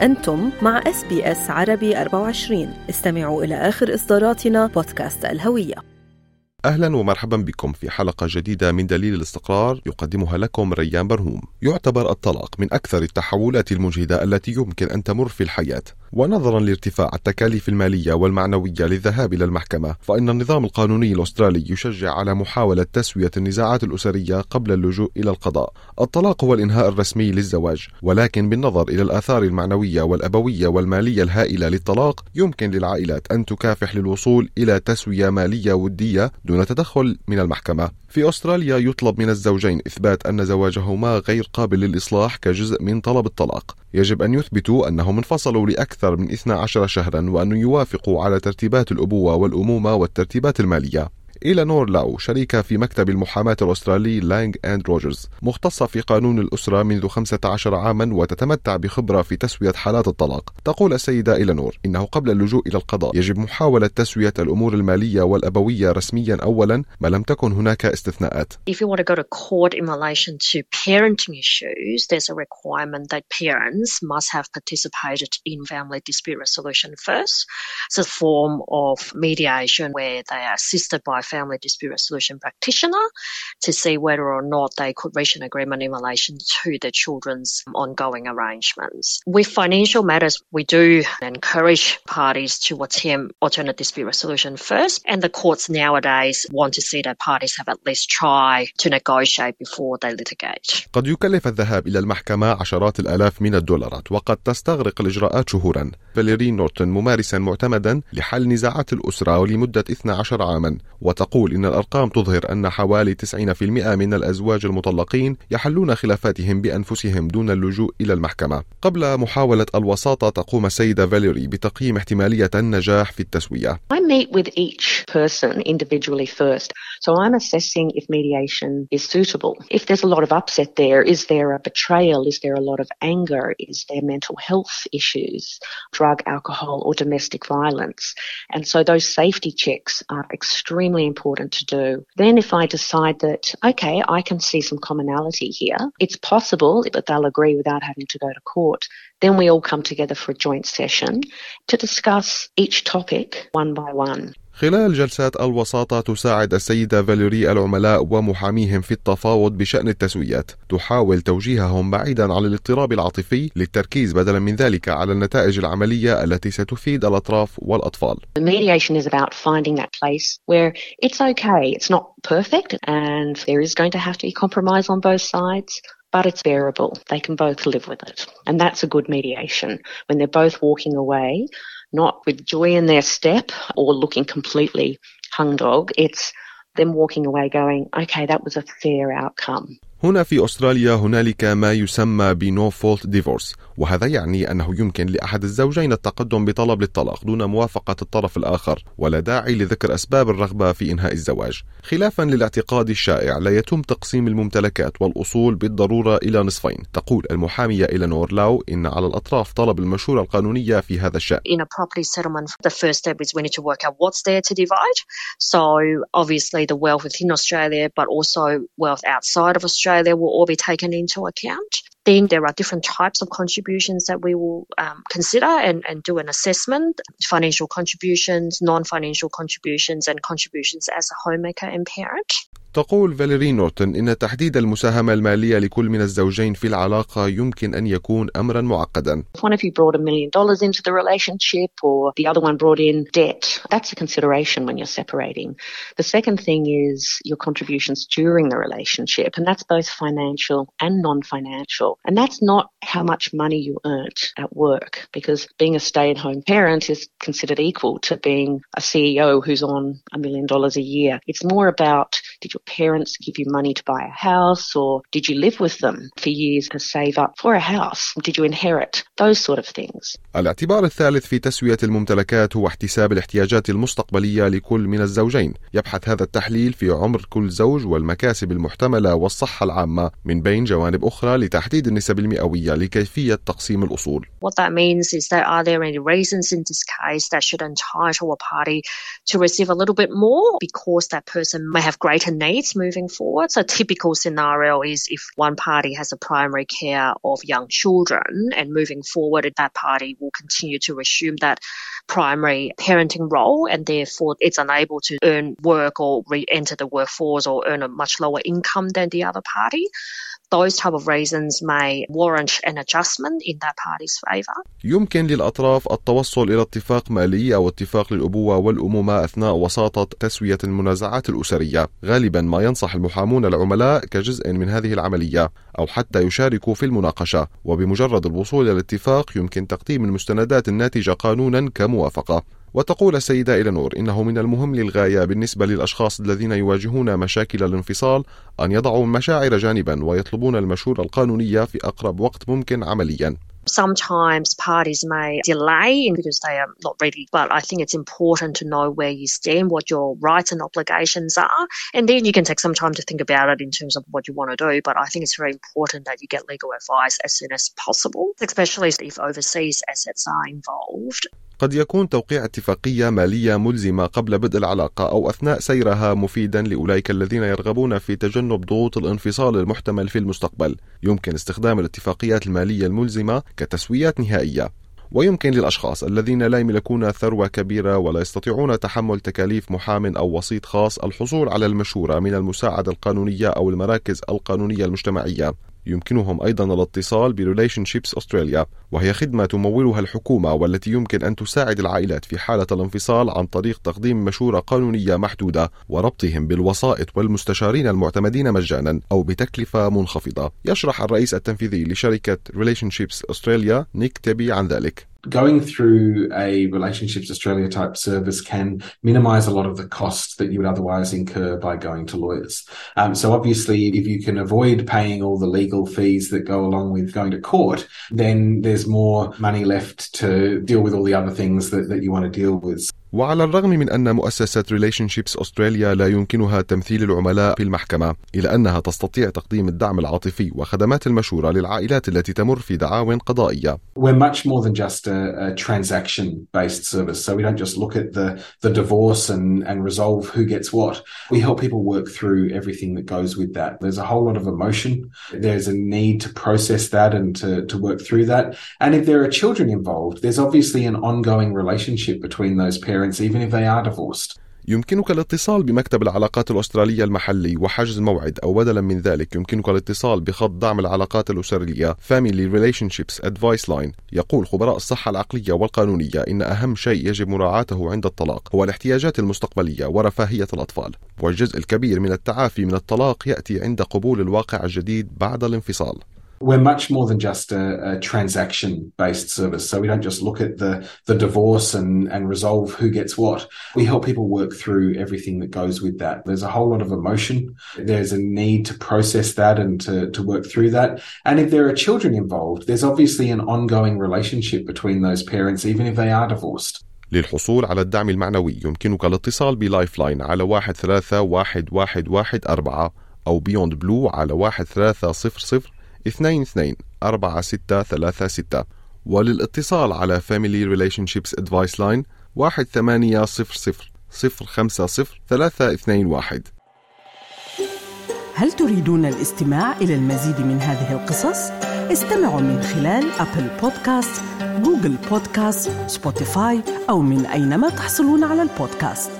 أنتم مع SBS عربي 24 استمعوا إلى آخر إصداراتنا بودكاست الهوية. أهلا ومرحبا بكم في حلقة جديدة من دليل الاستقرار يقدمها لكم ريان برهوم. يعتبر الطلاق من أكثر التحولات المجهدة التي يمكن أن تمر في الحياة. ونظرا لارتفاع التكاليف المالية والمعنوية للذهاب إلى المحكمة فإن النظام القانوني الأسترالي يشجع على محاولة تسوية النزاعات الأسرية قبل اللجوء إلى القضاء. الطلاق هو الإنهاء الرسمي للزواج ولكن بالنظر إلى الآثار المعنوية والأبوية والمالية الهائلة للطلاق يمكن للعائلات أن تكافح للوصول إلى تسوية مالية ودية دون تدخل من المحكمة. في أستراليا يطلب من الزوجين إثبات أن زواجهما غير قابل للإصلاح كجزء من طلب الطلاق. يجب أن يثبتوا أنهم انفصلوا لأكثر من 12 شهرا وأن يوافقوا على ترتيبات الأبوة والأمومة والترتيبات المالية. إيلانور لاو شريكة في مكتب المحاماة الأسترالي Lander and Rogers مختصة في قانون الأسرة منذ 15 عاما وتتمتع بخبرة في تسوية حالات الطلاق تقول السيدة إيلانور إنه قبل اللجوء إلى القضاء يجب محاولة تسوية الأمور المالية والأبوية رسميا أولا ما لم تكن هناك استثناءات If you want to go to court in relation to parenting issues, there's a requirement that parents must have participated in family dispute resolution first. It's a form of mediation where they are assisted by family dispute resolution practitioner to see whether or not they could reach an agreement in relation to the children's ongoing arrangements. With financial matters, we do encourage parties to attempt alternate dispute resolution first, and the courts nowadays want to see that parties have at least try to negotiate before they litigate. قد يكلف الذهاب إلى المحكمة عشرات الآلاف من الدولارات وقد تستغرق الإجراءات شهورا فاليري نورتون ممارسا معتمدا لحل نزاعات الأسرة لمدة 12 عاما وتقول إن الأرقام تظهر أن حوالي 90% من الأزواج المطلقين يحلون خلافاتهم بأنفسهم دون اللجوء إلى المحكمة قبل محاولة الوساطة تقوم السيدة فاليري بتقييم احتمالية النجاح في التسوية I meet with each person individually first. So I'm assessing if mediation is suitable. If there's a lot of upset there, is there a betrayal? Is there a lot of anger? Is there mental health issues, drug, alcohol, or domestic violence? And so those safety checks are extremely important to do. Then if I decide that, okay, I can see some commonality here, it's possible that they'll agree without having to go to court. Then we all come together for a joint session to discuss each topic one by one. خلال جلسات الوساطة تساعد السيدة فاليري العملاء ومحاميهم في التفاوض بشأن التسويات تحاول توجيههم بعيدا عن الاضطراب العاطفي للتركيز بدلا من ذلك على النتائج العملية التي ستفيد الأطراف والأطفال mediation is about finding that place where it's okay, it's not perfect, and there is going to have to be compromise on both sides. But it's bearable. They can both live with it. And that's a good mediation when they're both walking away, not with joy in their step or looking completely hung dog. It's them walking away going, okay, that was a fair outcome. هنا في أستراليا هنالك ما يسمى ب no fault divorce وهذا يعني أنه يمكن لأحد الزوجين التقدم بطلب للطلاق دون موافقة الطرف الآخر ولا داعي لذكر أسباب الرغبة في إنهاء الزواج. خلافا للاعتقاد الشائع لا يتم تقسيم الممتلكات والأصول بالضرورة إلى نصفين. تقول المحامية إلينور لاو إن على الأطراف طلب المشورة القانونية في هذا الشأن. In a property settlement, the first step is we need to work out what's there to divide. So obviously the wealth within Australia, but also wealth outside of Australia. Will all be taken into account. Then there are different types of contributions that we will um, consider and, and do an assessment financial contributions, non financial contributions, and contributions as a homemaker and parent. تقول فاليري نورتون إن تحديد المساهمة المالية لكل من الزوجين في العلاقة يمكن أن يكون أمرا معقدا. CEO who's on a million dollars a year. It's more about did your parents give you money to buy a house or did you live with them for years to save up for a house? Did you inherit? Those sort of things. الاعتبار الثالث في تسوية الممتلكات هو احتساب الاحتياجات المستقبلية لكل من الزوجين يبحث هذا التحليل في عمر كل زوج والمكاسب المحتملة والصحة العامة من بين جوانب أخرى لتحديد النسب المئوية لكيفية تقسيم الأصول What that means is that are there any reasons in this case that should entitle a party to receive a little bit more because that person may have greater needs moving forward. So typical scenario is if one party has a primary care of young children and moving forward that party will continue to assume that primary parenting role and therefore it's unable to earn work or re-enter the workforce or earn a much lower income than the other party. Those type of reasons may warrant an adjustment in that party's favor. يمكن للأطراف التوصل إلى اتفاق مالي أو اتفاق للأبوة والأمومة أثناء وساطة تسوية المنازعات الأسرية. غالبا ما ينصح المحامون العملاء كجزء من هذه العملية أو حتى يشاركوا في المناقشة. وبمجرد الوصول إلى الاتفاق يمكن تقديم المستندات الناتجة قانونا كموافقة. وتقول السيدة إلينور إنه من المهم للغاية بالنسبة للأشخاص الذين يواجهون مشاكل الانفصال أن يضعوا المشاعر جانبا ويطلبون المشورة القانونية في أقرب وقت ممكن عمليا sometimes parties may delay because they are not ready. But I think it's important to know where you stand, what your rights and obligations are, and then you can take some time to think about it in terms of what you want to do. But I think it's very important that you get legal advice as soon as possible, especially if overseas assets are involved. قد يكون توقيع اتفاقية مالية ملزمة قبل بدء العلاقة أو أثناء سيرها مفيدا لأولئك الذين يرغبون في تجنب ضغوط الانفصال المحتمل في المستقبل. يمكن استخدام الاتفاقيات المالية الملزمة كتسويات نهائية. ويمكن للأشخاص الذين لا يملكون ثروة كبيرة ولا يستطيعون تحمل تكاليف محام أو وسيط خاص الحصول على المشورة من المساعدة القانونية أو المراكز القانونية المجتمعية يمكنهم أيضا الاتصال ب Relationships Australia وهي خدمة تمولها الحكومة والتي يمكن أن تساعد العائلات في حالة الانفصال عن طريق تقديم مشورة قانونية محدودة وربطهم بالوسائط والمستشارين المعتمدين مجانا أو بتكلفة منخفضة. يشرح الرئيس التنفيذي لشركة Relationships Australia نيك تبي عن ذلك. Going through a Relationships Australia type service can minimize a lot of the cost that you would otherwise incur by going to lawyers. Um, so obviously, if you can avoid paying all the legal fees that go along with going to court, then there's more money left to deal with all the other things that, that you want to deal with. وعلى الرغم من أن مؤسسة ريليشنشيبس أستراليا لا يمكنها تمثيل العملاء في المحكمة إلا أنها تستطيع تقديم الدعم العاطفي وخدمات المشورة للعائلات التي تمر في دعاوى قضائية. We're much more than just a, a transaction-based service. So we don't just look at the, the divorce and, and resolve who gets what. We help people work through everything that goes with that. There's a whole lot of emotion. There's a need to process that and to, to work through that. And if there are children involved, there's obviously an ongoing relationship between those parents parents even if they are divorced. يمكنك الاتصال بمكتب العلاقات الأسترالية المحلي وحجز موعد أو بدلا من ذلك يمكنك الاتصال بخط دعم العلاقات الأسرية Family Relationships Advice Line يقول خبراء الصحة العقلية والقانونية إن أهم شيء يجب مراعاته عند الطلاق هو الاحتياجات المستقبلية ورفاهية الأطفال والجزء الكبير من التعافي من الطلاق يأتي عند قبول الواقع الجديد بعد الانفصال we're much more than just a, a transaction based service. So we don't just look at the, the divorce and, and resolve who gets what. We help people work through everything that goes with that. There's a whole lot of emotion. There's a need to process that and to, to work through that. And if there are children involved, there's obviously an ongoing relationship between those parents, even if they are divorced. للحصول على الدعم المعنوي يمكنك الاتصال بلايف لاين على واحد ثلاثة واحد واحد واحد أربعة أو بيوند بلو على واحد ثلاثة صفر صفر اثنين اثنين أربعة ستة ثلاثة ستة. وللاتصال على Family Relationships Advice Line واحد ثمانية صفر صفر صفر خمسة صفر ثلاثة اثنين واحد. هل تريدون الاستماع إلى المزيد من هذه القصص؟ استمعوا من خلال Apple Podcast، Google Podcast، Spotify أو من أينما تحصلون على البودكاست.